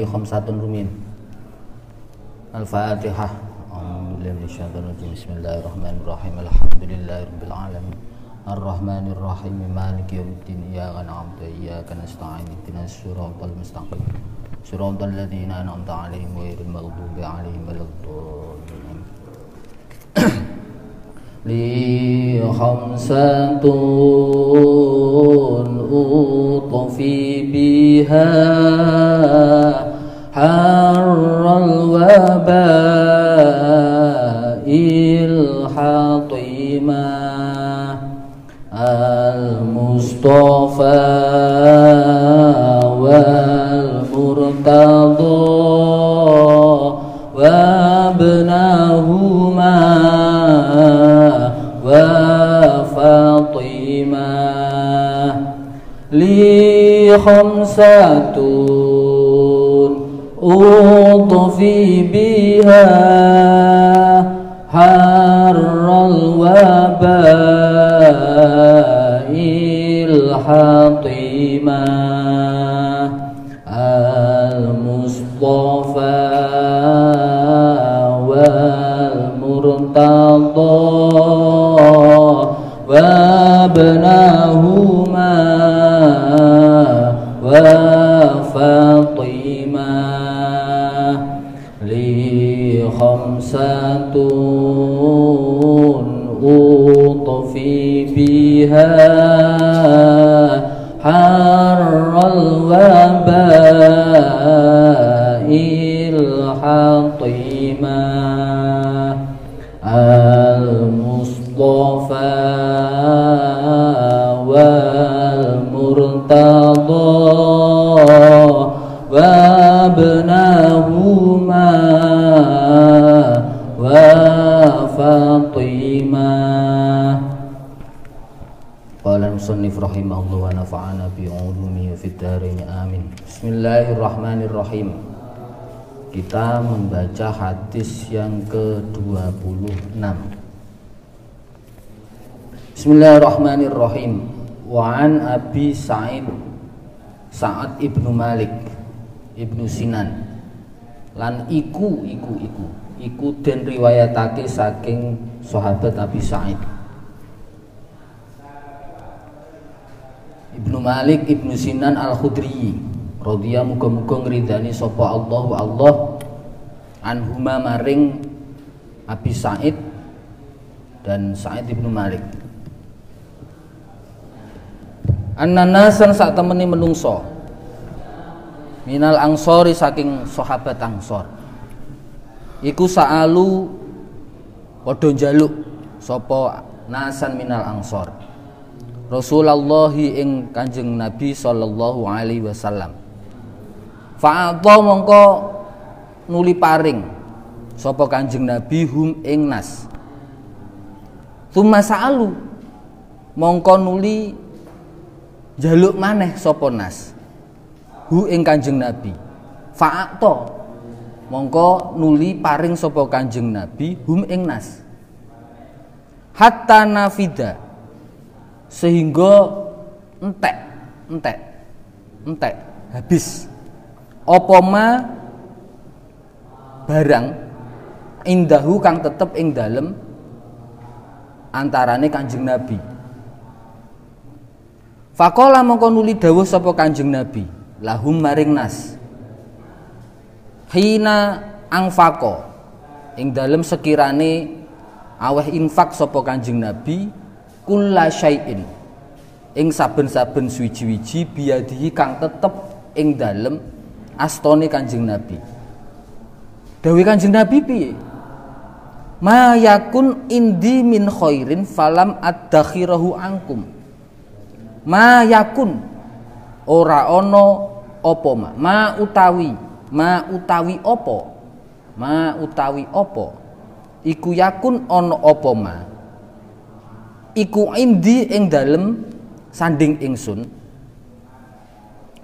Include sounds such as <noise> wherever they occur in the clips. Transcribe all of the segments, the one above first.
هذه خمسة رمين الفاتحة بسم الله الرحمن الرحيم الحمد لله رب العالمين الرحمن الرحيم مالك يوم الدين إياك نعبد وإياك نستعين اهدنا الصراط المستقيم صراط الذين أنعمت عليهم غير المغضوب عليهم ولا الضالين لي خمسة أوطفي بها الوباء الحطيمة المصطفى والمرتضى وابنهما وفاطمة. لي خمسة أطفي بها حر الوباء الحطيمة Bismillahirrahmanirrahim. Kita membaca hadis yang ke-26 Bismillahirrahmanirrahim. Wa'an Abi Sa'id Sa'ad ibnu Malik ibnu Sinan. Lan iku iku iku Iku dan riwayatake saking sahabat Abi Sa'id. Ibnu Malik Ibnu Sinan Al-Khudriyi Radhiya muga-muga ngridani sapa Allah wa Allah. Anhuma maring Abi Said dan Said Ibnu Malik. Annanasan sak temeni menungso. Minal angsori saking sahabat angsor iku sa'alu njaluk sapa nasan minal angsor Rasulullah ing Kanjeng Nabi sallallahu alaihi wasallam Fa'adha mongko nuli paring sapa Kanjeng Nabi hum ing nas. Tsumma sa'alu mongko nuli jaluk maneh sapa nas. Hu ing Kanjeng Nabi. Fa'atha mongko nuli paring sapa Kanjeng Nabi hum ing nas. Hatta nafida sehingga entek entek entek habis apa ma barang indahu kang tetep ing dalem antarane Kanjeng Nabi. Fakola mongko nuli dawuh sapa Kanjeng Nabi, lahum maring nas. Hina angfako ing dalem sekirane aweh infak sapa Kanjeng Nabi kulla syai'in ing saben-saben suwiji-wiji biadihi kang tetep ing dalem astone Kanjeng Nabi. Dawe Kanjeng Nabi piye? Ma yakun indi min khairin falam addakhirahu angkum. Ma yakun ora ana apa ma. Ma utawi, ma utawi apa? Ma utawi apa? Iku yakun ana apa ma? Iku indi ing dalem sanding ingsun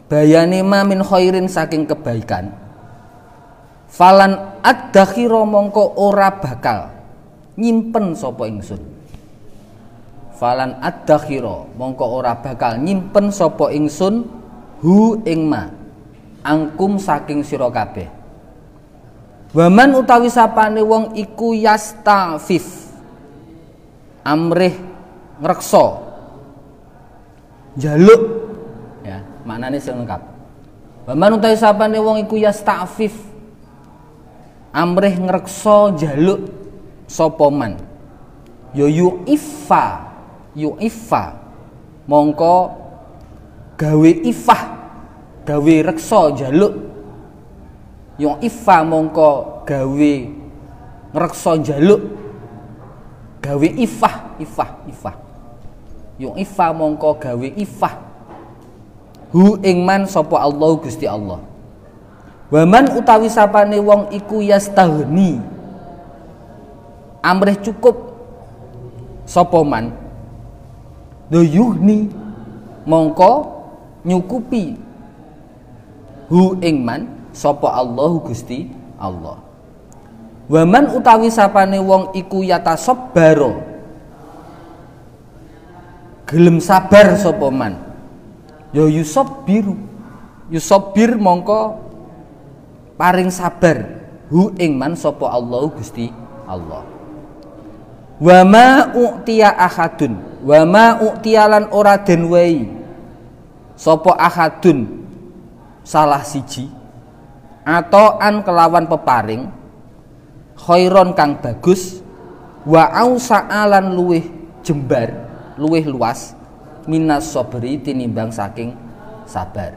bayane ma min khairin saking kebaikan. Falan ad-dakhira mongko ora bakal nyimpen sapa ingsun. Falan ad-dakhira mongko ora bakal nyimpen sapa ingsun hu ing ma angkum saking sira kabeh. Waman utawi sapane wong iku yastafif amrih ngrekso jaluk maknane sing lengkap. Waman utawi sapane wong iku yastafif amrih ngrekso jaluk sapa man. Ya yu ifa yu ifa mongko gawe ifah gawe reksa jaluk yang ifa mongko gawe ngrekso jaluk gawe ifah ifah ifah. Yang ifa mongko gawe ifah hu ing man sapa Allah Gusti Allah. Waman utawi sapane wong iku yastaghni. Amrih cukup sapa man? Doyuhni mongko nyukupi hu ing man sapa Allah Gusti Allah. Waman utawi sapane wong iku yatasabbaro. Gelem sabar sapa man ya yusabbiru yusabbir mongko paring sabar. Hu ing man sapa Allah Gusti Allah. Wa ma u'tiya ahadun. Wa ma u'tiyalan ora den wei. Sapa ahadun? Salah siji. Atau an kelawan peparing. Khairon kang bagus. Wa ausa'alan luweh jembar luweh luas minas sobri tinimbang saking sabar.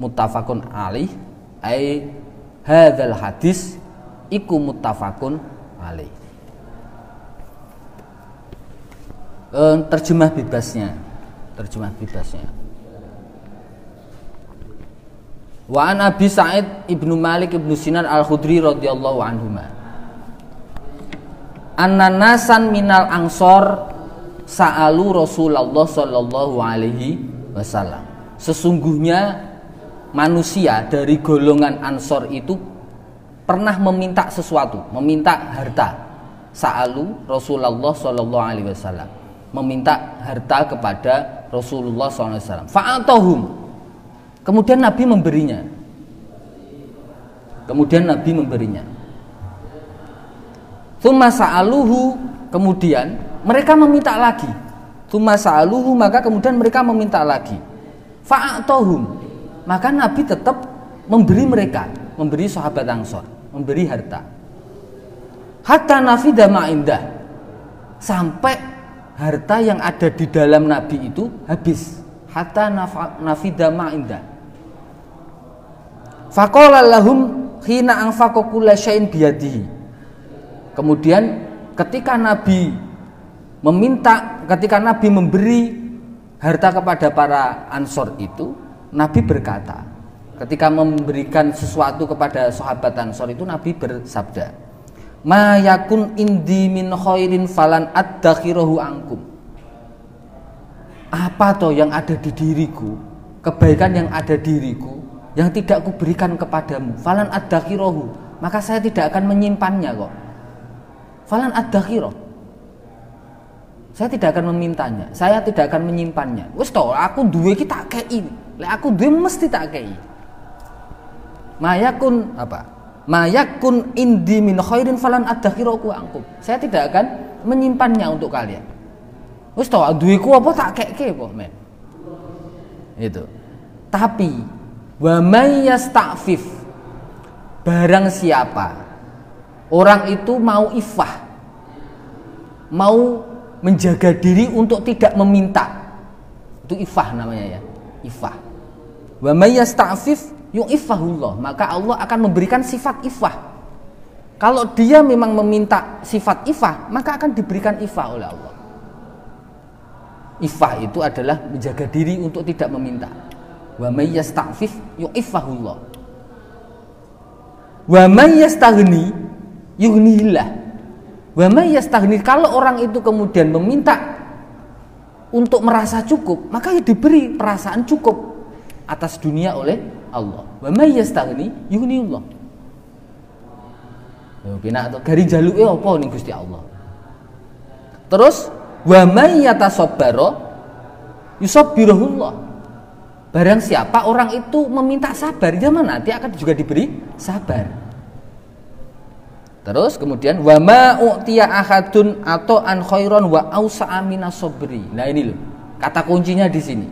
Muttafaqun alih ai hadzal hadis iku muttafaqun alih eh, terjemah bebasnya terjemah bebasnya. Wa an Abi Sa'id Ibnu Malik Ibnu Sinan Al-Khudri radhiyallahu anhuma. Anna nasan minal ansor sa'alu Rasulullah sallallahu alaihi wasallam. Sesungguhnya manusia dari golongan ansor itu pernah meminta sesuatu, meminta harta. Sa'alu Rasulullah sallallahu alaihi wasallam. Meminta harta kepada Rasulullah sallallahu alaihi wasallam. Kemudian Nabi memberinya. Kemudian Nabi memberinya. Thumma sa'aluhu kemudian mereka meminta lagi. Thumma sa'aluhu maka kemudian mereka meminta lagi. Fa'atohum maka Nabi tetap memberi mereka, memberi sahabat Ansor, memberi harta. Hatta nafida ma'indah sampai harta yang ada di dalam Nabi itu habis. Hatta nafida ma'indah Faqala lahum hina anfaqa kulla syai'in biyadihi. Kemudian ketika Nabi meminta, ketika Nabi memberi harta kepada para ansor itu, Nabi berkata, ketika memberikan sesuatu kepada sahabat ansor itu Nabi bersabda, "Ma yakun indi min khairin falan addakhirahu angkum." Apa toh yang ada di diriku, kebaikan yang ada di diriku yang tidak kuberikan kepadamu? Falan adakhirohu maka saya tidak akan menyimpannya kok. Falan adakhiro saya tidak akan memintanya. Saya tidak akan menyimpannya. Wes toh aku dua kita kei. Le aku dua mesti tak kei. Mayakun apa? Mayakun indi min khairin falan adakhiroku angkum. Saya tidak akan menyimpannya untuk kalian. Wes toh duweku apa tak kei kok men? Itu. Tapi Wa mayyasta'fif barang siapa orang itu mau ifah mau menjaga diri untuk tidak meminta. Itu ifah namanya ya ifah. Wa mayyasta'fif ifahullah maka Allah akan memberikan sifat ifah. Kalau dia memang meminta sifat ifah maka akan diberikan ifah oleh Allah. Ifah itu adalah menjaga diri untuk tidak meminta. Wa may yasta'fif yu'iffahullah. Wa may yastaghni yughnihillah wa kalau orang itu kemudian meminta untuk merasa cukup maka ya diberi perasaan cukup atas dunia oleh Allah. Wa may yastaghni yughnihillah Yo pinak to gari jaluke apa ning Gusti Allah? Terus wa may yatasabbara yusabbirahullah Barang siapa orang itu meminta sabar, dia mana? Nanti akan juga diberi sabar. Terus kemudian wa ma u'tiya ahadun atau an khairon wa ausa amina sobri. Nah ini loh, kata kuncinya di sini.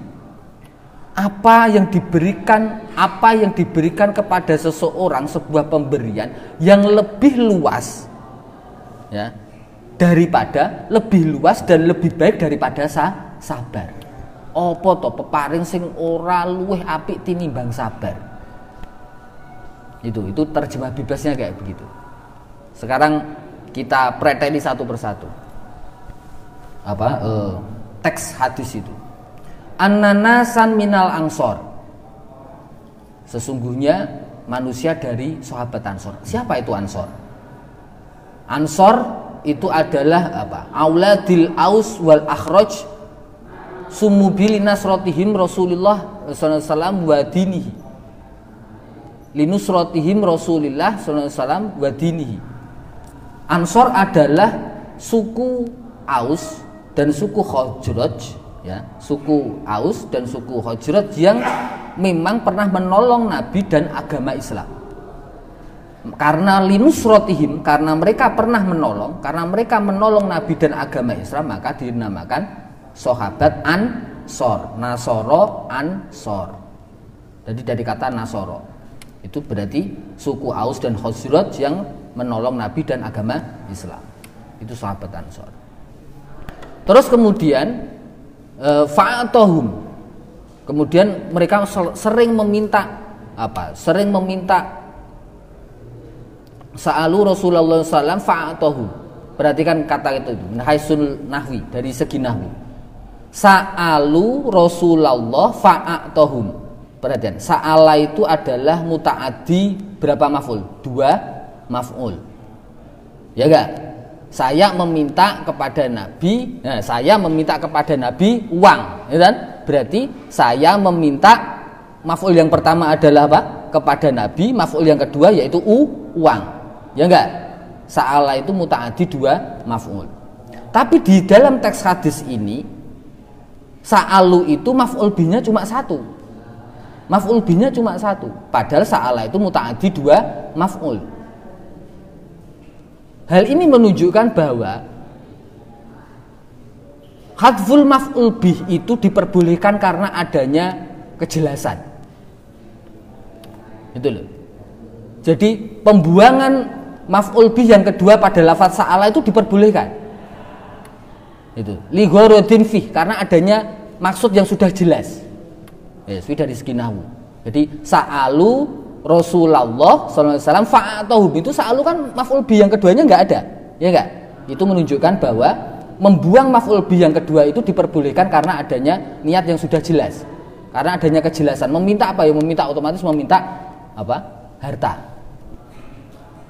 Apa yang diberikan, apa yang diberikan kepada seseorang sebuah pemberian yang lebih luas, ya, daripada lebih luas dan lebih baik daripada sa sabar apa to peparing sing ora luweh apik tinimbang sabar itu itu terjemah bebasnya kayak begitu sekarang kita preteli satu persatu. Apa? Uh, teks hadis itu. Ananasan minal angsor sesungguhnya manusia dari sahabat ansor. Siapa itu ansor? Ansor itu adalah apa? Auladil aus wal akhraj sumubili nasrotihim Rasulullah SAW wa dinihi. Linusrotihim Rasulullah SAW wa dinihi Ansor adalah suku Aus dan suku Khajraj ya suku Aus dan suku Khajraj yang memang pernah menolong Nabi dan agama Islam karena linusrotihim karena mereka pernah menolong karena mereka menolong Nabi dan agama Islam maka dinamakan sahabat Ansor, Nasoro Ansor. Jadi dari kata Nasoro. Itu berarti suku Aus dan Khazraj yang menolong Nabi dan agama Islam. Itu sahabat Ansor. Terus kemudian e, fa'atohum. Kemudian mereka sering meminta apa? Sering meminta Sa'alu Rasulullah SAW fa'atohu. Perhatikan kata itu, Haisul Nahwi dari segi Nahwi Sa'alu Rasulullah fa'atohum. Perhatian, sa'ala itu adalah mutaaddi berapa maf'ul? Dua maf'ul. Ya enggak? Saya meminta kepada Nabi, nah, saya meminta kepada Nabi uang, ya kan? Berarti saya meminta maf'ul yang pertama adalah apa? Kepada Nabi, maf'ul yang kedua yaitu u, uang. Ya enggak? Sa'ala itu mutaaddi dua maf'ul. Tapi di dalam teks hadis ini Sa'alu itu maf'ul binya cuma satu. Maf'ul binya cuma satu. Padahal sa'ala itu muta'adi dua maf'ul. Hal ini menunjukkan bahwa hadful maf'ul bih itu diperbolehkan karena adanya kejelasan. Itu loh. Jadi pembuangan maf'ul bih yang kedua pada lafaz sa'ala itu diperbolehkan. Itu. Lighorodin fih karena adanya maksud yang sudah jelas ya sudah dari segi nahwu jadi sa'alu Rasulullah SAW fa'atahum itu sa'alu kan maf'ul bi yang keduanya nggak ada ya enggak itu menunjukkan bahwa membuang maf'ul bi yang kedua itu diperbolehkan karena adanya niat yang sudah jelas. Karena adanya kejelasan. Meminta apa? Ya meminta otomatis meminta apa? Harta.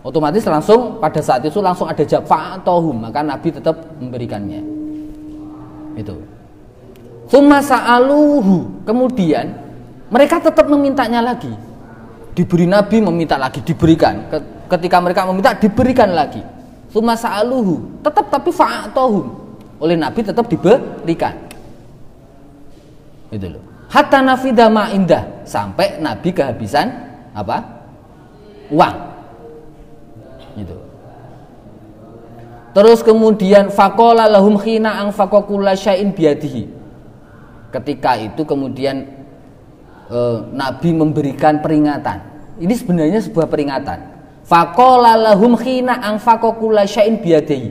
Otomatis langsung pada saat itu langsung ada jawab fa'atahum maka Nabi tetap memberikannya. Itu. Suma sa'aluhu. Kemudian mereka tetap memintanya lagi. Diberi Nabi meminta lagi, diberikan. Ketika mereka meminta diberikan lagi. Suma sa'aluhu. Tetap tapi fa'atohum. Oleh Nabi tetap diberikan. Itu loh. Hatta nafida indah sampai Nabi kehabisan apa? Uang. Itu. Terus kemudian fakola lahum khina ang fakokula syai'in biadihi ketika itu kemudian e, Nabi memberikan peringatan. Ini sebenarnya sebuah peringatan. Fakola lahum khina angfakokula syai'in biadehi.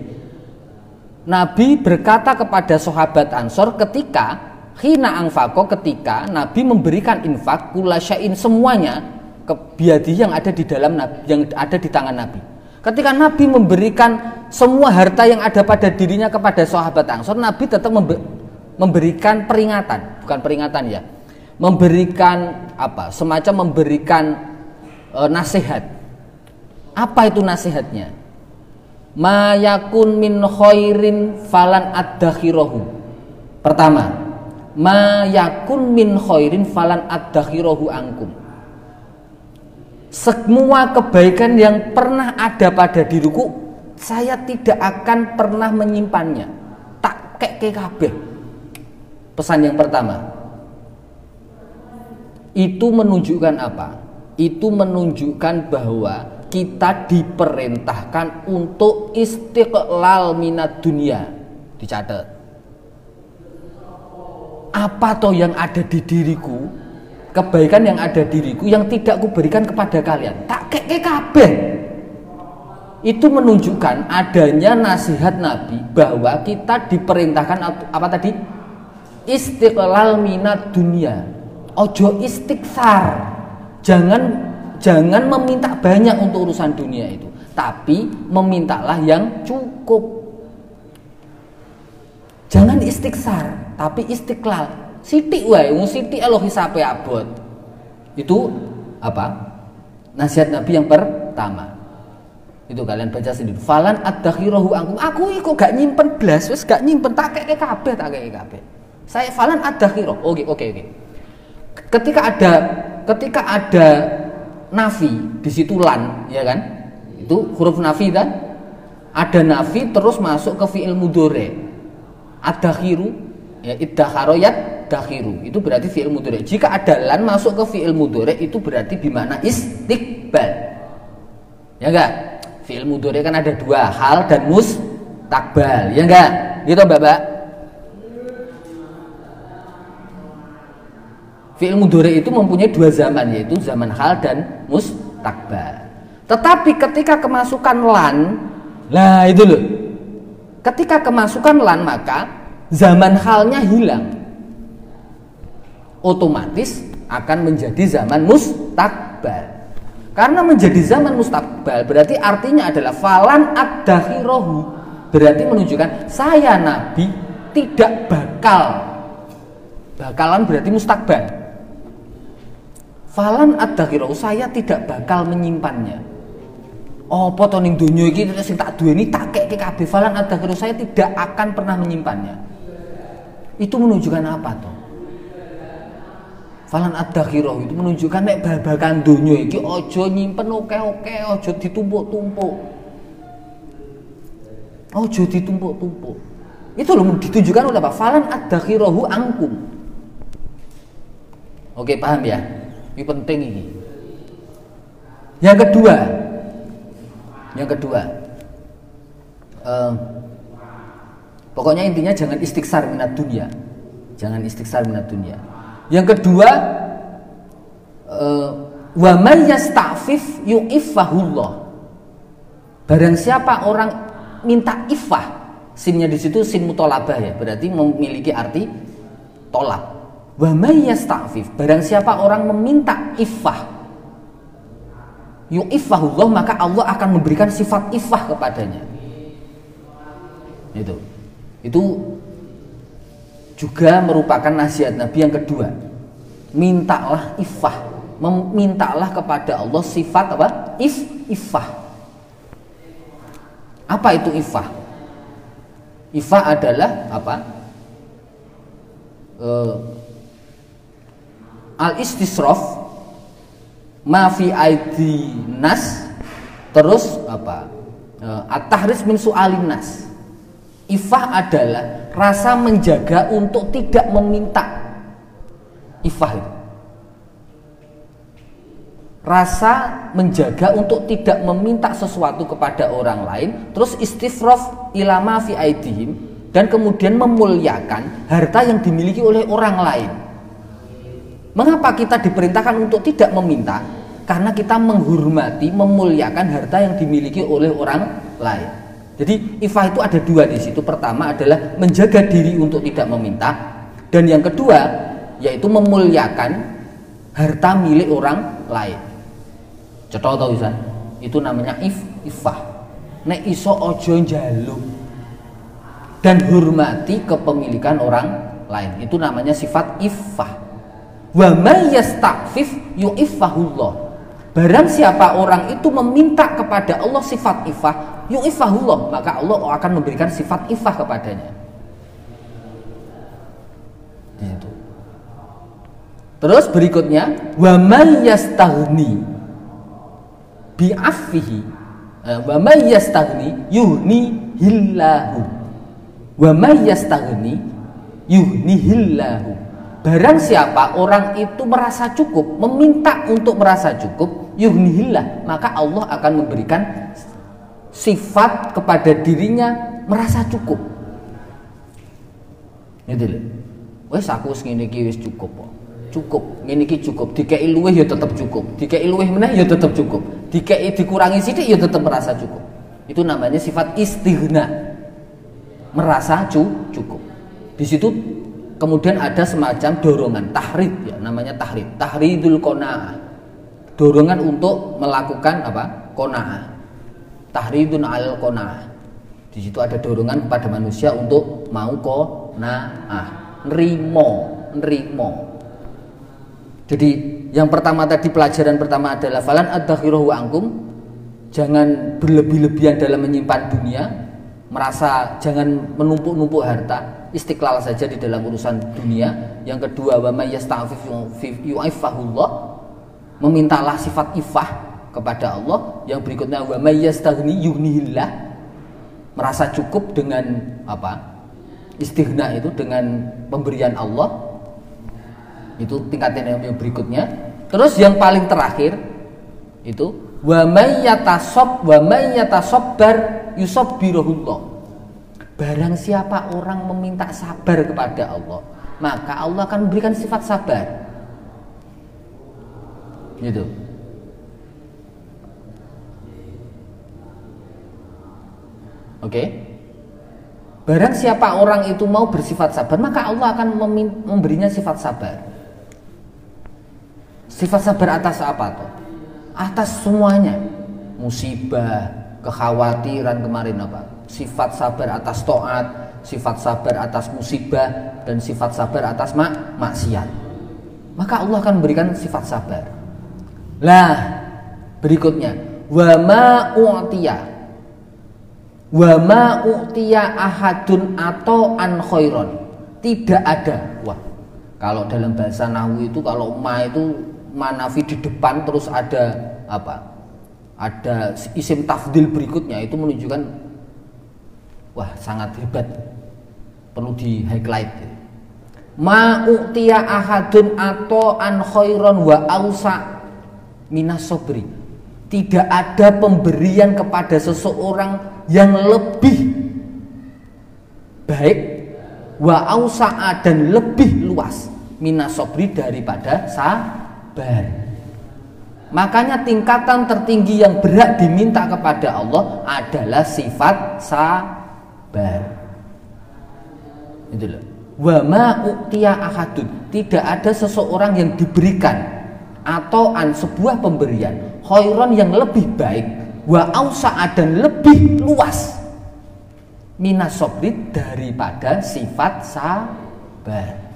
Nabi berkata kepada sahabat Ansor ketika khina angfako ketika Nabi memberikan infak kula syai'in semuanya ke biadi yang ada di dalam yang ada di tangan Nabi. Ketika Nabi memberikan semua harta yang ada pada dirinya kepada sahabat Ansor, Nabi tetap memberikan peringatan, bukan peringatan ya. Memberikan apa? Semacam memberikan e, nasihat. Apa itu nasihatnya? Mayakun min khairin falan ad-dakhirahu. Pertama, mayakun min khairin falan ad-dakhirahu angkum. Semua kebaikan yang pernah ada pada diriku, saya tidak akan pernah menyimpannya. Tak kek kabeh Pesan yang pertama. Itu menunjukkan apa? Itu menunjukkan bahwa kita diperintahkan untuk istiqlal minat dunia. Dicatat. Apa toh yang ada di diriku? Kebaikan yang ada di diriku yang tidak kuberikan kepada kalian. Tak keke kabeh. Itu menunjukkan adanya nasihat Nabi bahwa kita diperintahkan apa tadi? Istiqlal minat dunia. Ojo istighfar. Jangan Jangan meminta banyak untuk urusan dunia itu, tapi memintalah yang cukup. Jangan istiksar, tapi istiqlal. Siti wae, wong siti alo hisabe abot. Itu apa? Nasihat Nabi yang pertama. Itu kalian baca sendiri. Falan ad-dakhirahu angkum. Aku kok gak nyimpen blas, wis gak nyimpen tak keke kabeh, tak keke kabeh. Saya falan ad-dakhirah. Oke, oke, oke. Ketika ada ketika ada nafi di situ lan ya kan? Itu huruf nafi kan? Ada nafi terus masuk ke fiil mudore ada khiru ya idakharoyat dakhiru itu berarti fiil mudore jika ada lan masuk ke fiil mudore itu berarti bimana istiqbal. Ya enggak? Fiil mudore kan ada dua hal dan mustakbal. Ya enggak? Gitu mbak Fi'il mudhari itu mempunyai dua zaman yaitu zaman hal dan mustakbal. Tetapi ketika kemasukan lan, nah itu loh. Ketika kemasukan lan maka zaman halnya hilang. Otomatis akan menjadi zaman mustakbal. Karena menjadi zaman mustakbal berarti artinya adalah falan ad-dakhirohu. Berarti menunjukkan saya nabi tidak bakal bakalan berarti mustakbal Falan ad-dakhirah saya tidak bakal menyimpannya. Oh, to ning donya iki sing tak duweni tak kekke kabeh falan ad-dakhirah saya tidak akan pernah menyimpannya. Itu menunjukkan apa toh? Falan ad-dakhirah itu menunjukkan nek babakan donya iki aja nyimpen oke-oke, aja ditumpuk-tumpuk. Aja ditumpuk-tumpuk. Itu loh ditunjukkan oleh apa? Falan ad-dakhirahu angkum. Oke, paham ya? Ini penting ini. Yang kedua, yang kedua, uh, pokoknya intinya jangan istiksar minat dunia, jangan istiksar minat dunia. Yang kedua, uh, wa man yasta'fif yu'iffahullah. Barang siapa orang minta ifah, sinnya di situ sin mutolabah ya, berarti memiliki arti tolak. Wa yasta'fif barang siapa orang meminta iffah yu'iffahullah maka Allah akan memberikan sifat iffah kepadanya. Itu. Itu juga merupakan nasihat Nabi yang kedua. Mintalah iffah, memintalah kepada Allah sifat apa? If iffah. Apa itu iffah? Iffah adalah apa? Uh, al istisrof ma fi aidi nas terus apa? Uh, at-tahris min su'alin nas. Ifah adalah rasa menjaga untuk tidak meminta. Ifah rasa menjaga untuk tidak meminta sesuatu kepada orang lain terus istifrof ilama fi aidihim dan kemudian memuliakan harta yang dimiliki oleh orang lain Mengapa kita diperintahkan untuk tidak meminta? Karena kita menghormati, memuliakan harta yang dimiliki oleh orang lain. Jadi ifah itu ada dua di situ. Pertama adalah menjaga diri untuk tidak meminta, dan yang kedua yaitu memuliakan harta milik orang lain. Cetok tau bisa? Itu namanya if ifah. Nek iso ojo jaluk dan hormati kepemilikan orang lain. Itu namanya sifat ifah wa may yasta'fif yu'iffahullah Barang siapa orang itu meminta kepada Allah sifat ifah, yu'ifahullah, maka Allah akan memberikan sifat ifah kepadanya. Itu. Terus berikutnya, wa may yastaghni bi'affihi eh, wa may yastaghni yuhni hillahu wa may yastaghni yuhni hillahu barang siapa orang itu merasa cukup meminta untuk merasa cukup yuhnihillah maka Allah akan memberikan sifat kepada dirinya merasa cukup. Gitu loh. Wes aku wis ngene iki wis cukup kok cukup. Ngene iki cukup. Dikei luwih ya tetap cukup. Dikei luwih meneh ya tetap cukup. Dikei dikurangi sithik ya tetap merasa cukup. Itu namanya sifat istighna. Merasa cu cukup. Di situ kemudian ada semacam dorongan tahrid ya namanya tahrid. Tahridul qanaah. Dorongan untuk melakukan apa? Qanaah. Tahridun al qanaah. Di situ ada dorongan kepada manusia untuk mau qanaah. Nerimo nerimo. Jadi yang pertama tadi pelajaran pertama adalah falan adakhirahu angkum jangan berlebih-lebihan dalam menyimpan dunia merasa jangan menumpuk-numpuk harta istiqlal saja di dalam urusan dunia. Yang kedua, wa may yasta'fif. Memintalah sifat ifah kepada Allah. Yang berikutnya wa may yastaghni. Merasa cukup dengan apa? Istighna itu dengan pemberian Allah. Itu tingkatan yang berikutnya. Terus yang paling terakhir itu wa may wa may yatasabbar yusabbirullah Barang siapa orang meminta sabar kepada Allah, maka Allah akan memberikan sifat sabar. Gitu. Oke. Barang siapa orang itu mau bersifat sabar, maka Allah akan memberinya sifat sabar. Sifat sabar atas apa tuh? Atas semuanya. Musibah, kekhawatiran kemarin apa? sifat sabar atas to'at, sifat sabar atas musibah, dan sifat sabar atas mak maksiat. Maka Allah akan memberikan sifat sabar. Lah, berikutnya, wa ma u'tiya. Wa ma u'tiya ahadun atau an khairon. Tidak ada. Wah, kalau dalam bahasa Nahwu itu kalau ma itu manafi di depan terus ada apa? Ada isim tafdil berikutnya itu menunjukkan wah sangat hebat. Perlu di highlight. Ma u'tiya ahadun atau an khairon wa ausa minas sobri. Tidak ada pemberian kepada seseorang yang lebih baik wa ausa dan lebih luas minas sobri daripada sabar. Makanya tingkatan tertinggi yang berat diminta kepada Allah adalah sifat sabar. Itu loh. Wa ma ahadun. Tidak ada seseorang yang diberikan atau an sebuah pemberian khairon yang lebih baik wa ausa'a dan lebih luas minas daripada sifat sabar.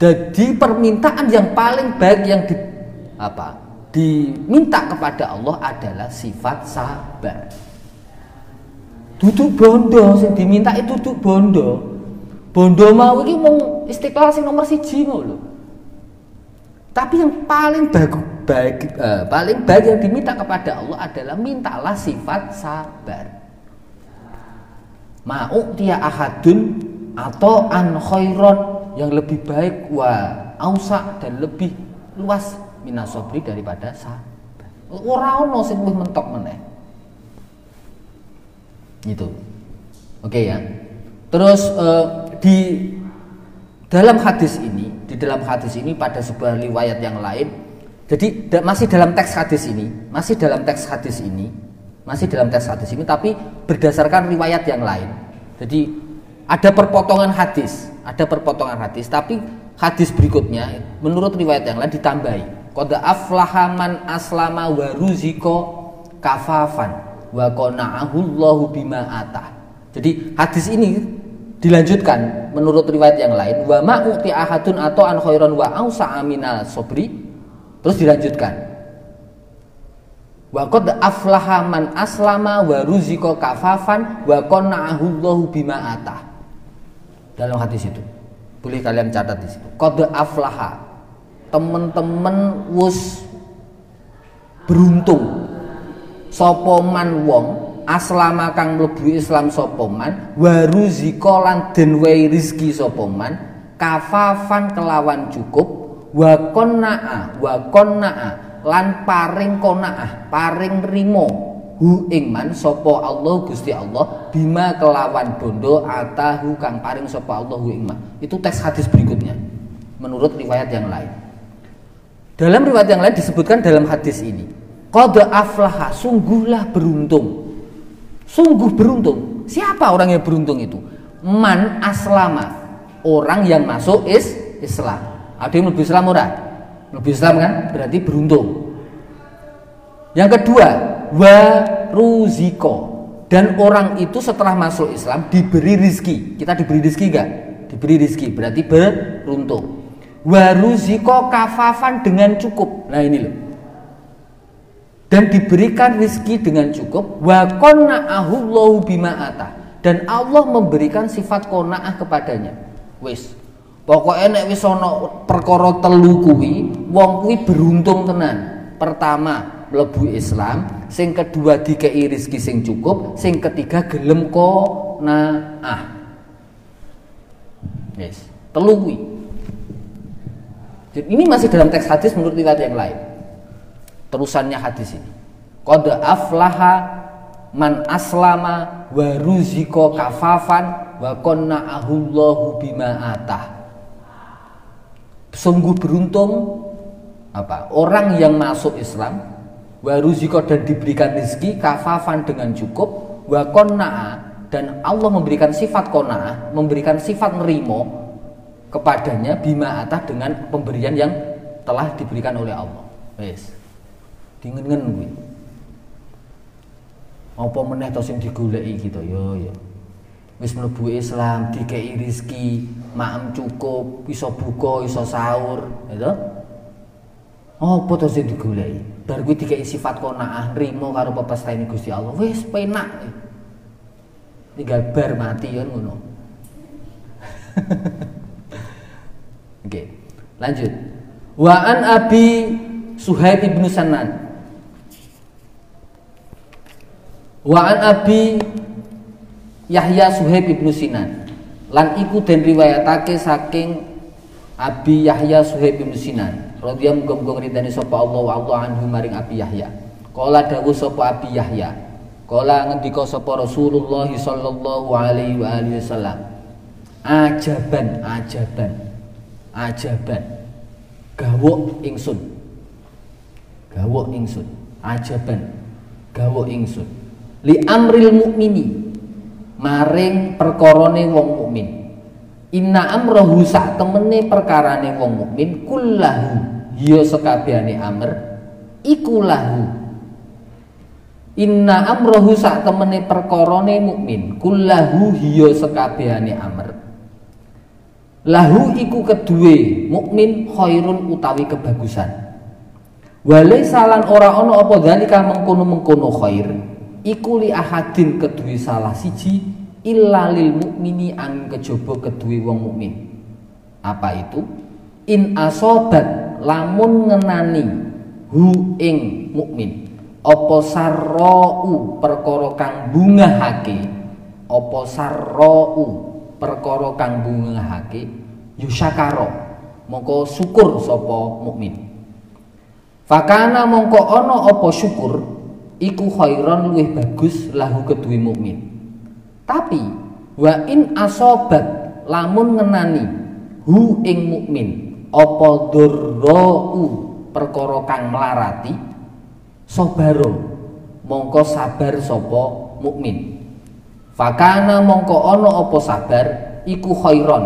Jadi permintaan yang paling baik yang di, apa? Diminta kepada Allah adalah sifat sabar. Duduk bondo sing diminta itu duduk bondo. Bondo mau ini mau istiqlal sing nomor siji lho. Tapi yang paling bagus baik eh, paling baik yang diminta kepada Allah adalah mintalah sifat sabar. Mau dia ahadun atau an khairon yang lebih baik wa ausa dan lebih luas minasobri daripada sabar orang ono sing mentok meneh. Itu oke okay, ya. Terus uh, di dalam hadis ini di dalam hadis ini pada sebuah riwayat yang lain jadi da, masih dalam teks hadis ini masih dalam teks hadis ini masih dalam teks hadis ini tapi berdasarkan riwayat yang lain. Jadi ada perpotongan hadis ada perpotongan hadis tapi hadis berikutnya menurut riwayat yang lain ditambahi kode aflahaman aslama waruziko kafafan wa qana'ahullahu bima atah. Jadi hadis ini dilanjutkan menurut riwayat yang lain wa ma uti ahadun atau an khairan wa ausa aminal sobri terus dilanjutkan wa qad aflaha man aslama wa ruziko kafafan wa qana'ahullahu bima atah. Dalam hadis itu. Boleh kalian catat di situ. Qad aflaha teman-teman wus beruntung. Sapa man wong aslama kang mlebu Islam sapa man waruzika lan den wae rezeki sapa man kafafan kelawan cukup wa qonnaa wa qonnaa lan paring qonaa paring rimo hu ingman sopo Allah Gusti Allah bima kelawan bondo atahu kang paring sopo Allah hu ingman itu teks hadis berikutnya menurut riwayat yang lain dalam riwayat yang lain disebutkan dalam hadis ini qad aflaha sungguhlah beruntung sungguh beruntung siapa orang yang beruntung itu man aslama orang yang masuk is Islam. Ada yang lebih Islam ora? Lebih Islam kan? Berarti beruntung. Yang kedua, wa ruziko. Dan orang itu setelah masuk Islam diberi rizki. Kita diberi rizki enggak? Diberi rizki, berarti beruntung. Wa ruziko kafafan dengan cukup. Nah ini loh. Dan diberikan rizki dengan cukup. Wa qonna'ahullahu bima Dan Allah memberikan sifat kona'ah kepadanya. Wis. Pokoknya nek wis ana perkara telu wong kuwi beruntung tenan. Pertama mlebu Islam. Sing kedua dikei rezeki sing cukup. Sing ketiga gelem ko ah yes telu kuwi ini masih dalam teks hadis menurut riwayat yang lain. Terusannya hadis ini. Qad aflaha man aslama wa ruziko kafafan wa qanna'ahullahu bima atah. Sungguh beruntung apa? Orang yang masuk Islam wa ruziko dan diberikan rezeki kafafan dengan cukup wa qanna'a dan Allah memberikan sifat qana'ah memberikan sifat nerimo kepadanya bima atah dengan pemberian yang telah diberikan oleh Allah. Wes dingen-ngen gue apa meneh to sing digoleki gitu? Yo yo. Wis mlebu Islam dikei rezeki maem cukup iso buka iso sahur gitu apa to sing digoleki? Bar kuwi dikei sifat qanaah nrimo karo pepestane Gusti Allah. Wis penak. Tinggal bar mati ya ngono <laughs> Oke, lanjut. Wa an Abi Suhaib ibnu Sanan. Wa an Abi Yahya Suhaib ibnu Sinan. Lan iku den riwayatake saking Abi Yahya Suhaib ibnu Sinan. Radhiyallahu muga-muga ridane sapa Allah wa Allah anhu maring Abi Yahya. Kala dawuh sapa Abi Yahya. Kala ngendika sapa Rasulullah sallallahu alaihi wa alihi wasallam. Ajaban ajaban ajaban gawok ingsun. Gawok ingsun. Ajaban. Gawok ingsun. Li amril mukmini maring perkorone wong mukmin. Inna amrohu sak temene perkarane wong mukmin kullahu ya sekabehane amr iku lahu. Inna amrohu sak temene perkorone mukmin kullahu hiya sekabehane amr lahu iku kedue mukmin khairun utawi kebagusan. Wale salan ora ana apa dalika mengkono-mengkono khair. Iku li ahadin kedue salah siji illa lil mukmini ang kejaba kedue wong mukmin. Apa itu? In asobat lamun ngenani hu ing mukmin. Apa sarrau perkara kang bungahake apa sarrau perkara kang bungahake yusyakaro mongko syukur sapa mukmin fakana mongko ana apa syukur iku khairon luwih bagus lahu kedue mukmin. Tapi wa in asobat lamun ngenani hu ing mukmin apa durrau perkara kang melarati sabaro mongko sabar sapa mukmin. Fakana mongko ana apa sabar iku khairon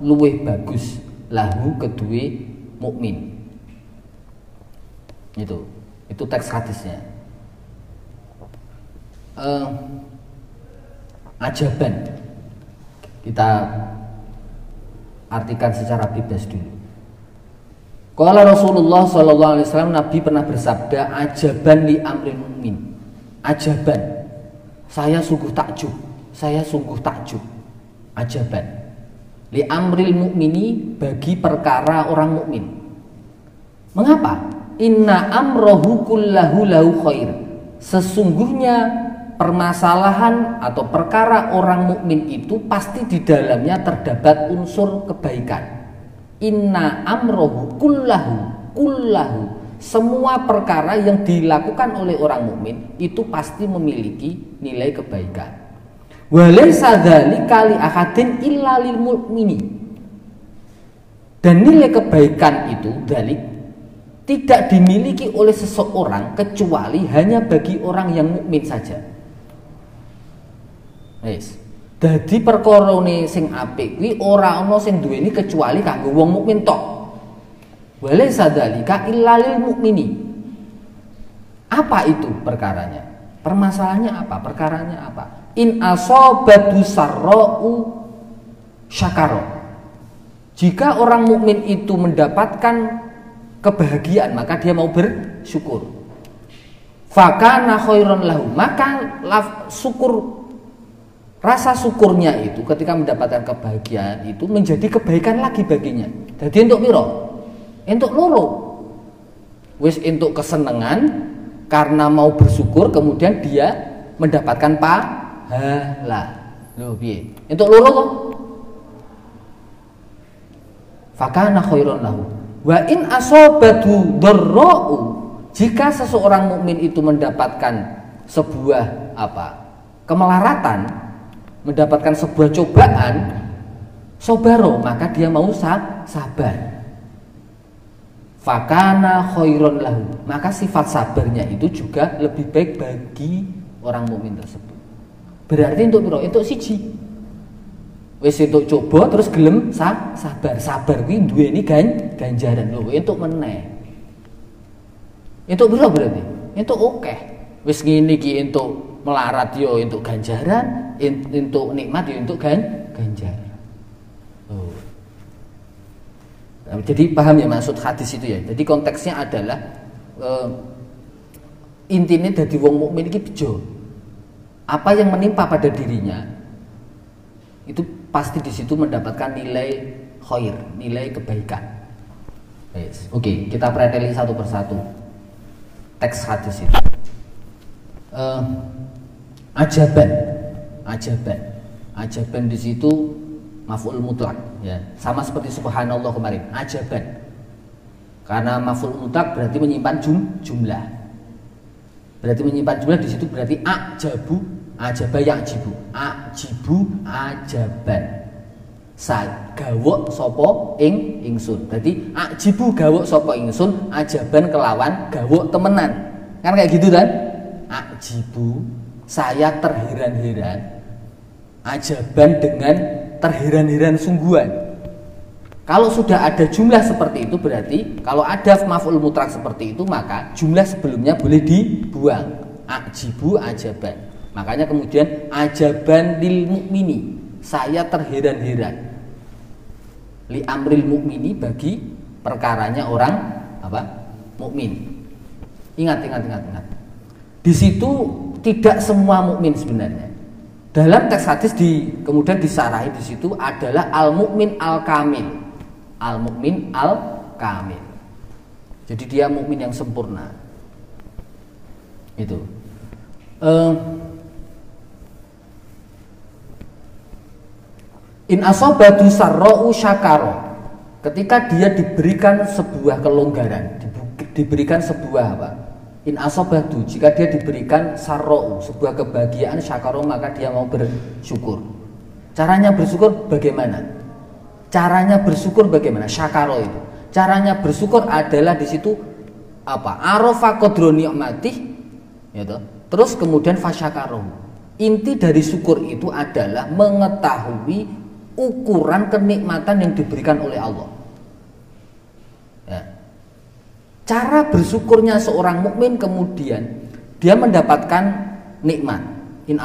luwih bagus. Lahu kedue mukmin. Itu itu teks hadisnya. Uh, ajaban. Kita artikan secara bebas dulu. Kalau Rasulullah Shallallahu Alaihi Wasallam Nabi pernah bersabda ajaban li amrin mumin ajaban saya sungguh takjub. Saya sungguh takjub. Ajaban. Li amril mukmini bagi perkara orang mukmin. Mengapa? Inna amrohu kullahu lahu khair. Sesungguhnya permasalahan atau perkara orang mukmin itu pasti di dalamnya terdapat unsur kebaikan. Inna amrohu kullahu kullahu semua perkara yang dilakukan oleh orang mukmin itu pasti memiliki nilai kebaikan. Walaysa dzalika li ahadin illa lil mu'mini. Dan nilai kebaikan itu dalik tidak dimiliki oleh seseorang kecuali hanya bagi orang yang mukmin saja. Yes. Dadi perkara sing apik kuwi ora ana sing duweni kecuali kanggo wong mukmin tok. Wale sadalika illalil mukmini. Apa itu perkaranya? Permasalahannya apa? Perkaranya apa? In asobatu sarra'u syakaro. Jika orang mukmin itu mendapatkan kebahagiaan, maka dia mau bersyukur. Fakana khairon lahu. Maka syukur rasa syukurnya itu ketika mendapatkan kebahagiaan itu menjadi kebaikan lagi baginya. Jadi untuk miro, untuk loro. Wis untuk kesenangan karena mau bersyukur kemudian dia mendapatkan pahala. Loh piye? Untuk loro kok. Fakana khairon lahu. Wa in asobatu dharra'u jika seseorang mukmin itu mendapatkan sebuah apa? kemelaratan, mendapatkan sebuah cobaan, sobaro, maka dia mau sabar. Fakana khairon lahu. Maka sifat sabarnya itu juga lebih baik bagi orang mukmin tersebut. Berarti untuk biro, untuk siji. Wis untuk coba terus gelem sa sabar. Sabar kuwi duweni gan ganjaran lho untuk meneh. Untuk biro berarti? Untuk oke. Wis ngene iki untuk melarat yo untuk ganjaran, untuk nikmat yo untuk gan ganjaran. Nah, jadi paham ya maksud hadis itu ya. Jadi konteksnya adalah uh, intinya dari wong mukmin ini bejo. Apa yang menimpa pada dirinya itu pasti di situ mendapatkan nilai khair, nilai kebaikan. Yes. Oke, okay, kita preteli satu persatu teks hadis itu. Uh, ajaban, ajaban, ajaban di situ maf'ul mutlak ya. Sama seperti subhanallah kemarin ajaban. Karena maf'ul mutlak berarti menyimpan jum, jumlah. Berarti menyimpan jumlah di situ berarti ajabu ajaba yang jibu ajibu ajaban. Sa gawok sopo ing ingsun. Jadi ajibu gawok sopo ingsun ajaban kelawan gawok temenan. Kan kayak gitu kan? Ajibu saya terheran-heran ajaban dengan terheran-heran sungguhan. Kalau sudah ada jumlah seperti itu berarti kalau ada maf'ul mutlak seperti itu maka jumlah sebelumnya boleh dibuang. Ajibu ajaban. Makanya kemudian ajaban lil mukmini. Saya terheran-heran. Li amril mukmini bagi perkaranya orang apa? mukmin. Ingat ingat ingat ingat. Di situ tidak semua mukmin sebenarnya. Dalam teks hadis di kemudian disarahi di situ adalah al mukmin al kamil. Al mukmin al kamil. Jadi dia mukmin yang sempurna. Itu. Uh, in asobatu sarro'u syakaro ketika dia diberikan sebuah kelonggaran diberikan sebuah apa in asobatu jika dia diberikan sarro sebuah kebahagiaan syakaro maka dia mau bersyukur. Caranya bersyukur bagaimana? Caranya bersyukur bagaimana? Syakaro itu. Caranya bersyukur adalah di situ apa? Arofa kodro nikmati gitu. terus kemudian fasyakaro inti dari syukur itu adalah mengetahui ukuran kenikmatan yang diberikan oleh Allah Cara bersyukurnya seorang mukmin kemudian dia mendapatkan nikmat. In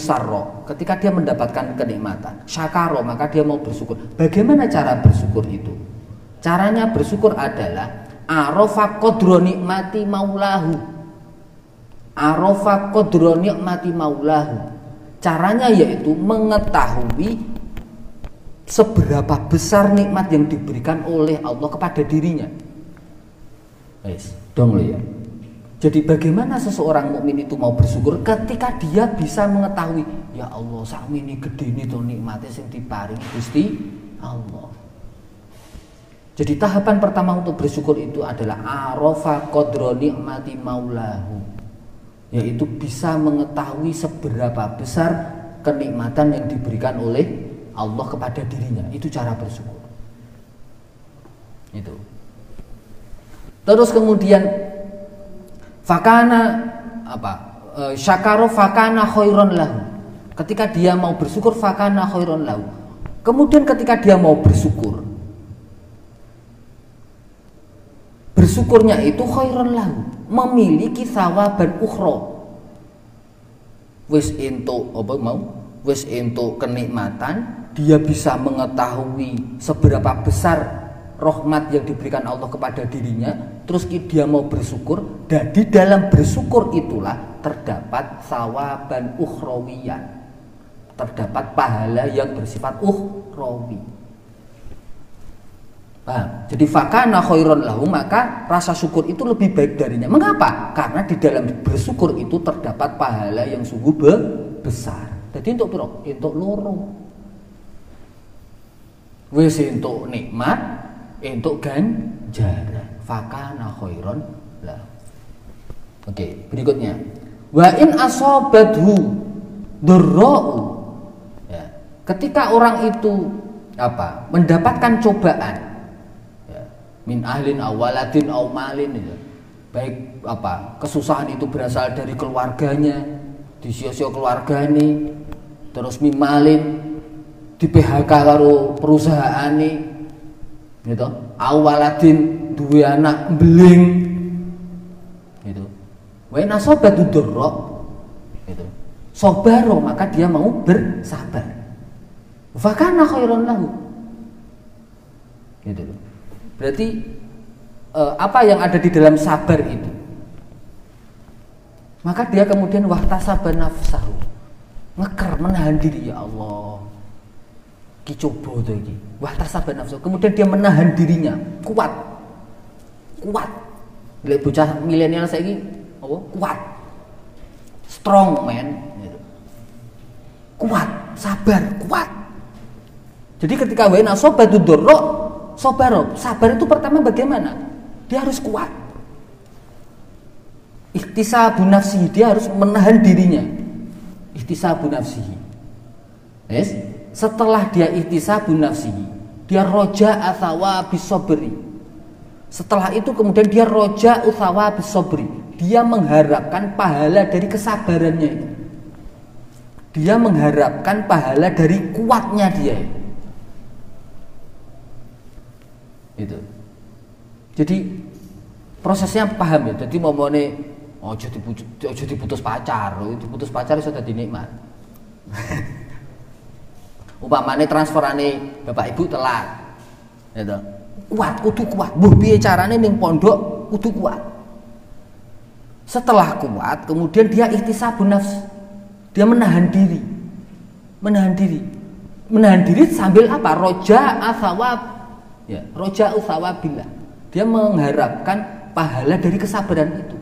sarro, ketika dia mendapatkan kenikmatan, syakaro maka dia mau bersyukur. Bagaimana cara bersyukur itu? Caranya bersyukur adalah arofa kodro nikmati maulahu. Arofa kodro nikmati maulahu. Caranya yaitu mengetahui seberapa besar nikmat yang diberikan oleh Allah kepada dirinya. Wis, dong ya. Jadi bagaimana seseorang mukmin itu mau bersyukur ketika dia bisa mengetahui ya Allah sak ini gede ini tuh nikmatnya sing diparingi Gusti Allah. Jadi tahapan pertama untuk bersyukur itu adalah arafa qadra nikmati maulahu. Yaitu bisa mengetahui seberapa besar kenikmatan yang diberikan oleh Allah kepada dirinya. Itu cara bersyukur. Itu. Terus kemudian fakana apa e, syakaro fakana khairon lahu. Ketika dia mau bersyukur fakana khairon lahu. Kemudian ketika dia mau bersyukur bersyukurnya itu khairon lahu. Memiliki sawaban ukhra. Wis entuk apa mau? Wis entuk kenikmatan dia bisa mengetahui seberapa besar rahmat yang diberikan Allah kepada dirinya terus dia mau bersyukur dan di dalam bersyukur itulah terdapat sawaban ukhrawiyan terdapat pahala yang bersifat ukhrawi Paham? Jadi fakana khairon lahu maka rasa syukur itu lebih baik darinya. Mengapa? Karena di dalam bersyukur itu terdapat pahala yang sungguh besar. Jadi untuk piro? Untuk loro. Wis untuk nikmat, untuk ganjaran fakana khairon lah oke berikutnya wa in asobathu durra'u ya. ketika orang itu apa mendapatkan cobaan ya, min ahlin awaladin aw malin ya. baik apa kesusahan itu berasal dari keluarganya di sio-sio keluarganya terus mimalin di PHK karo perusahaan ini gitu. Awaladin dua anak beling. Gitu. Wa nasobat durra gitu. Sobaro maka dia mau bersabar. Fakana khairan lahu. Gitu. Berarti eh, apa yang ada di dalam sabar itu? Maka dia kemudian wahtasaba nafsahu. Ngeker menahan diri ya Allah dicoba tuh iki. Wah tasaban nafsu. Kemudian dia menahan dirinya. Kuat. Kuat. Lihat bocah milenial saya ini oh, kuat. Strong man gitu. kuat. Sabar. Kuat. Jadi ketika wena sobat doro sobaro sabar itu pertama bagaimana? Dia harus kuat. Ikhtisabu nafsihi dia harus menahan dirinya. Ikhtisabu nafsihi. Yes setelah dia ihtisabun nafsihi dia roja athawa bisobri setelah itu kemudian dia roja uthawa bisobri dia mengharapkan pahala dari kesabarannya itu. Dia mengharapkan pahala dari kuatnya dia. Itu. Jadi prosesnya paham ya. Jadi mau oh jadi putus, jadi putus pacar. Itu putus pacar sudah dinikmat <laughs> umpamane transferane bapak ibu telat. Gitu kuat kudu kuat. Buh piye carane ning pondok kudu kuat? Setelah kuat kemudian dia ikhtisabun nafs. Dia menahan diri. Menahan diri. Menahan diri sambil apa? Roja asawab ya roja usawabillah dia mengharapkan pahala dari kesabaran itu.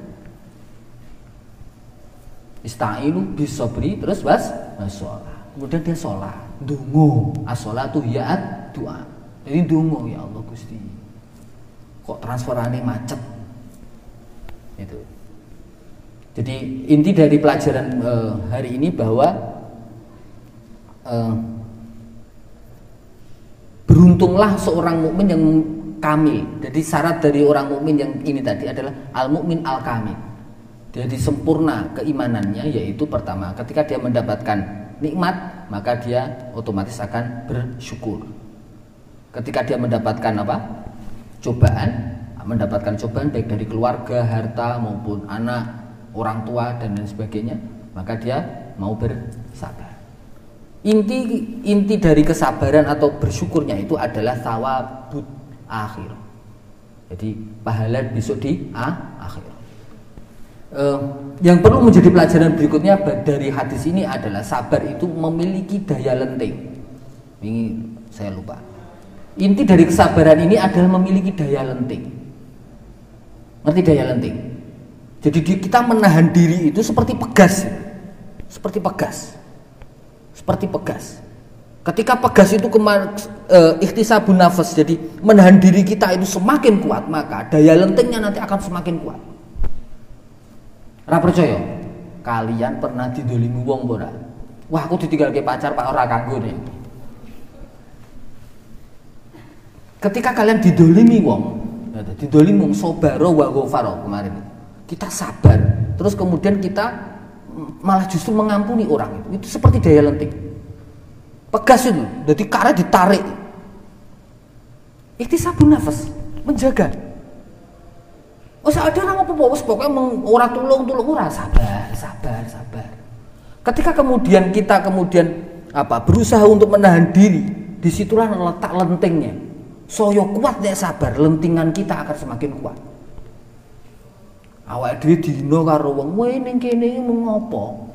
Istainu bisobri terus was sholat. Kemudian dia sholat dungo asolatu ya doa jadi dungo ya Allah Gusti. Kok transferannya macet? Itu. Jadi inti dari pelajaran uh, hari ini bahwa uh, beruntunglah seorang mukmin yang kamil. Jadi syarat dari orang mukmin yang ini tadi adalah al mukmin al kamil. Jadi sempurna keimanannya yaitu pertama ketika dia mendapatkan nikmat maka dia otomatis akan bersyukur. Ketika dia mendapatkan apa? Cobaan mendapatkan cobaan baik dari keluarga harta maupun anak orang tua dan lain sebagainya maka dia mau bersabar. Inti inti dari kesabaran atau bersyukurnya itu adalah sawabut akhir. Jadi pahala besok di akhir uh, yang perlu menjadi pelajaran berikutnya dari hadis ini adalah sabar itu memiliki daya lenting. Ini saya lupa. Inti dari kesabaran ini adalah memiliki daya lenting. Ngerti daya lenting? Jadi kita menahan diri itu seperti pegas, seperti pegas, seperti pegas. Ketika pegas itu kemar, e, ikhtisabun nafas, jadi menahan diri kita itu semakin kuat, maka daya lentingnya nanti akan semakin kuat. Ora percaya? Kalian pernah didolimi wong ora? Wah, aku ditinggal ke pacar Pak ora kanggo nih. Ketika kalian didolimi wong, ya didolimi wong sobaro wa ghafaro kemarin. Kita sabar, terus kemudian kita malah justru mengampuni orang itu. Itu seperti daya lenting pegas itu jadi karet ditarik sabun nafas menjaga oh ada orang apa bos pokoknya orang tulung tulung orang sabar sabar sabar ketika kemudian kita kemudian apa berusaha untuk menahan diri di situlah letak lentingnya soyo kuat deh sabar lentingan kita akan semakin kuat awak dhewe dino karo wong kowe ning kene mengopo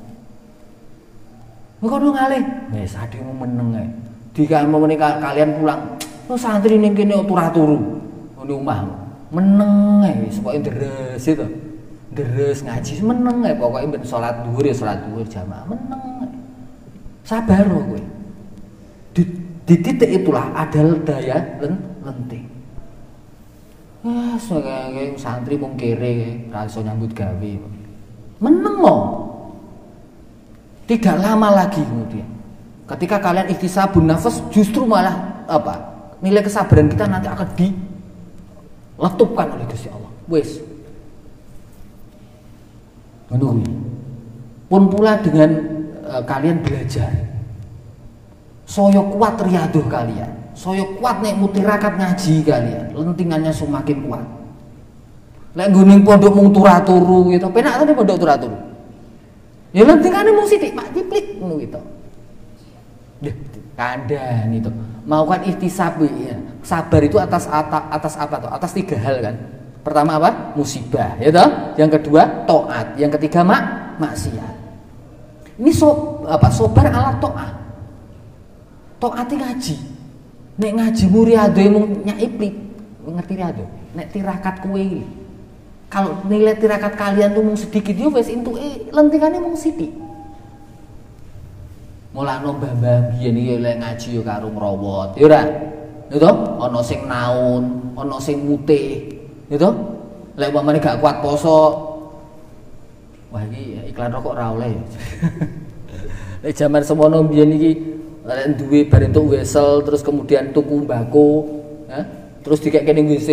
Engko ngalih. Wis adikmu meneng ae. Dikamu kalian pulang. Oh santri ning kene turu. Ngene omah. Meneng ae wis pokoke deres itu. Deres ngaji meneng ae pokoke ben salat dhuwur ya salat dhuwur jamaah meneng. Sabar kowe. Di, di titik itulah ada daya lenting. Wah, sebagai santri mung kere, ra iso nyambut gawe. Meneng kok. Tidak lama lagi kemudian. Ketika kalian ikhtisabun nafas justru malah apa? Nilai kesabaran kita nanti akan diletupkan oleh Gusti Allah. Wes. Menunggu. Pun pula dengan e, kalian belajar. Soyo kuat riaduh kalian. Soyo kuat nek mutirakat ngaji kalian. Lentingannya semakin kuat. Lek gunung pondok mung turu gitu. Penak tadi pondok turu. Ya lentingane mung sithik Pak Ciplik ngono gitu. Deh, kandang itu. Melakukan ikhtisab ya. Sabar itu atas atas, atas apa tuh? Atas tiga hal kan. Pertama apa? Musibah, ya toh? Yang kedua taat, yang ketiga mak maksiat. Ini so, apa? Sobar ala taat. Taati ngaji. Nek ngaji muri ado mung nyaiplik. Ngerti riado? Nek tirakat kuwe kalau nilai tirakat kalian tuh mau sedikit yo wes itu eh lentingannya mau sedikit mulane mbah-mbah biyen iki lek ngaji yo karo ngrawat ya ora itu ana sing naun ana sing mutih itu lek umpamane gak kuat poso wah iki iklan rokok ra oleh <laughs> lek jaman semono biyen iki lek duwe bar wesel terus kemudian tuku mbako ya, terus dikek ning WC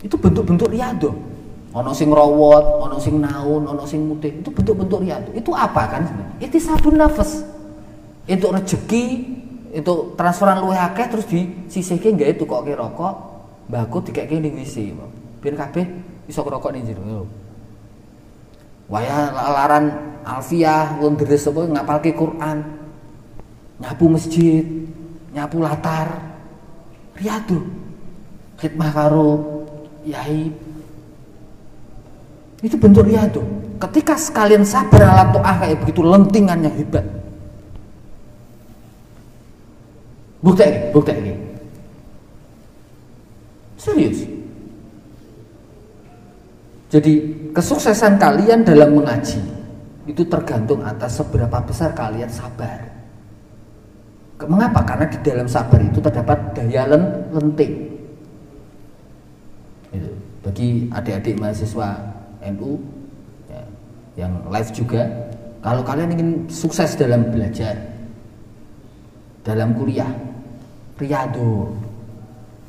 itu bentuk-bentuk riado ono sing rawat, ono sing naun, ono sing mutih. Itu bentuk-bentuk riyadu. Itu apa kan? Itu sabun nafas. Itu rezeki, itu transferan luwih akeh terus disisihke nggak itu kok ke rokok, mbako dikeke ning WC. Ben kabeh iso rokok ning jero. Waya laran alfiah wong deres apa ngapalke Quran. Nyapu masjid, nyapu latar. Riyadu. Khidmah karo yai itu bentuk riado. Ketika sekalian sabar ala to'ah kayak begitu lentingannya hebat. Bukti ini, bukti ini. Serius. Jadi kesuksesan kalian dalam mengaji itu tergantung atas seberapa besar kalian sabar. Mengapa? Karena di dalam sabar itu terdapat daya lenting. Bagi adik-adik mahasiswa NU ya, yang live juga kalau kalian ingin sukses dalam belajar dalam kuliah Riyado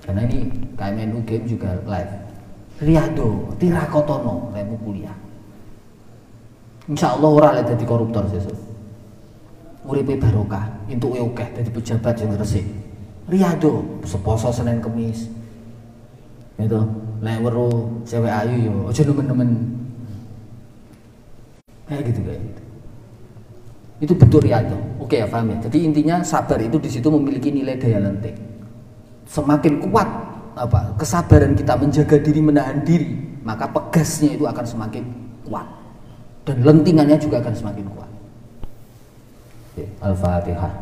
karena ini KMNU game juga live. Riyado Tirakotono lemu kuliah. Insya Allah orang lihat jadi koruptor sesuk. Uripe barokah untuk oke jadi pejabat yang resik. Riyado seposo Senin Kemis. Itu lek weru cewek ayu yo aja nemen-nemen. Kayak gitu kayak gitu itu betul riato oke ya paham ya? Jadi intinya sabar itu di situ memiliki nilai daya lentik. Semakin kuat apa kesabaran kita menjaga diri menahan diri maka pegasnya itu akan semakin kuat. Dan lentingannya juga akan semakin kuat. Al-fatihah.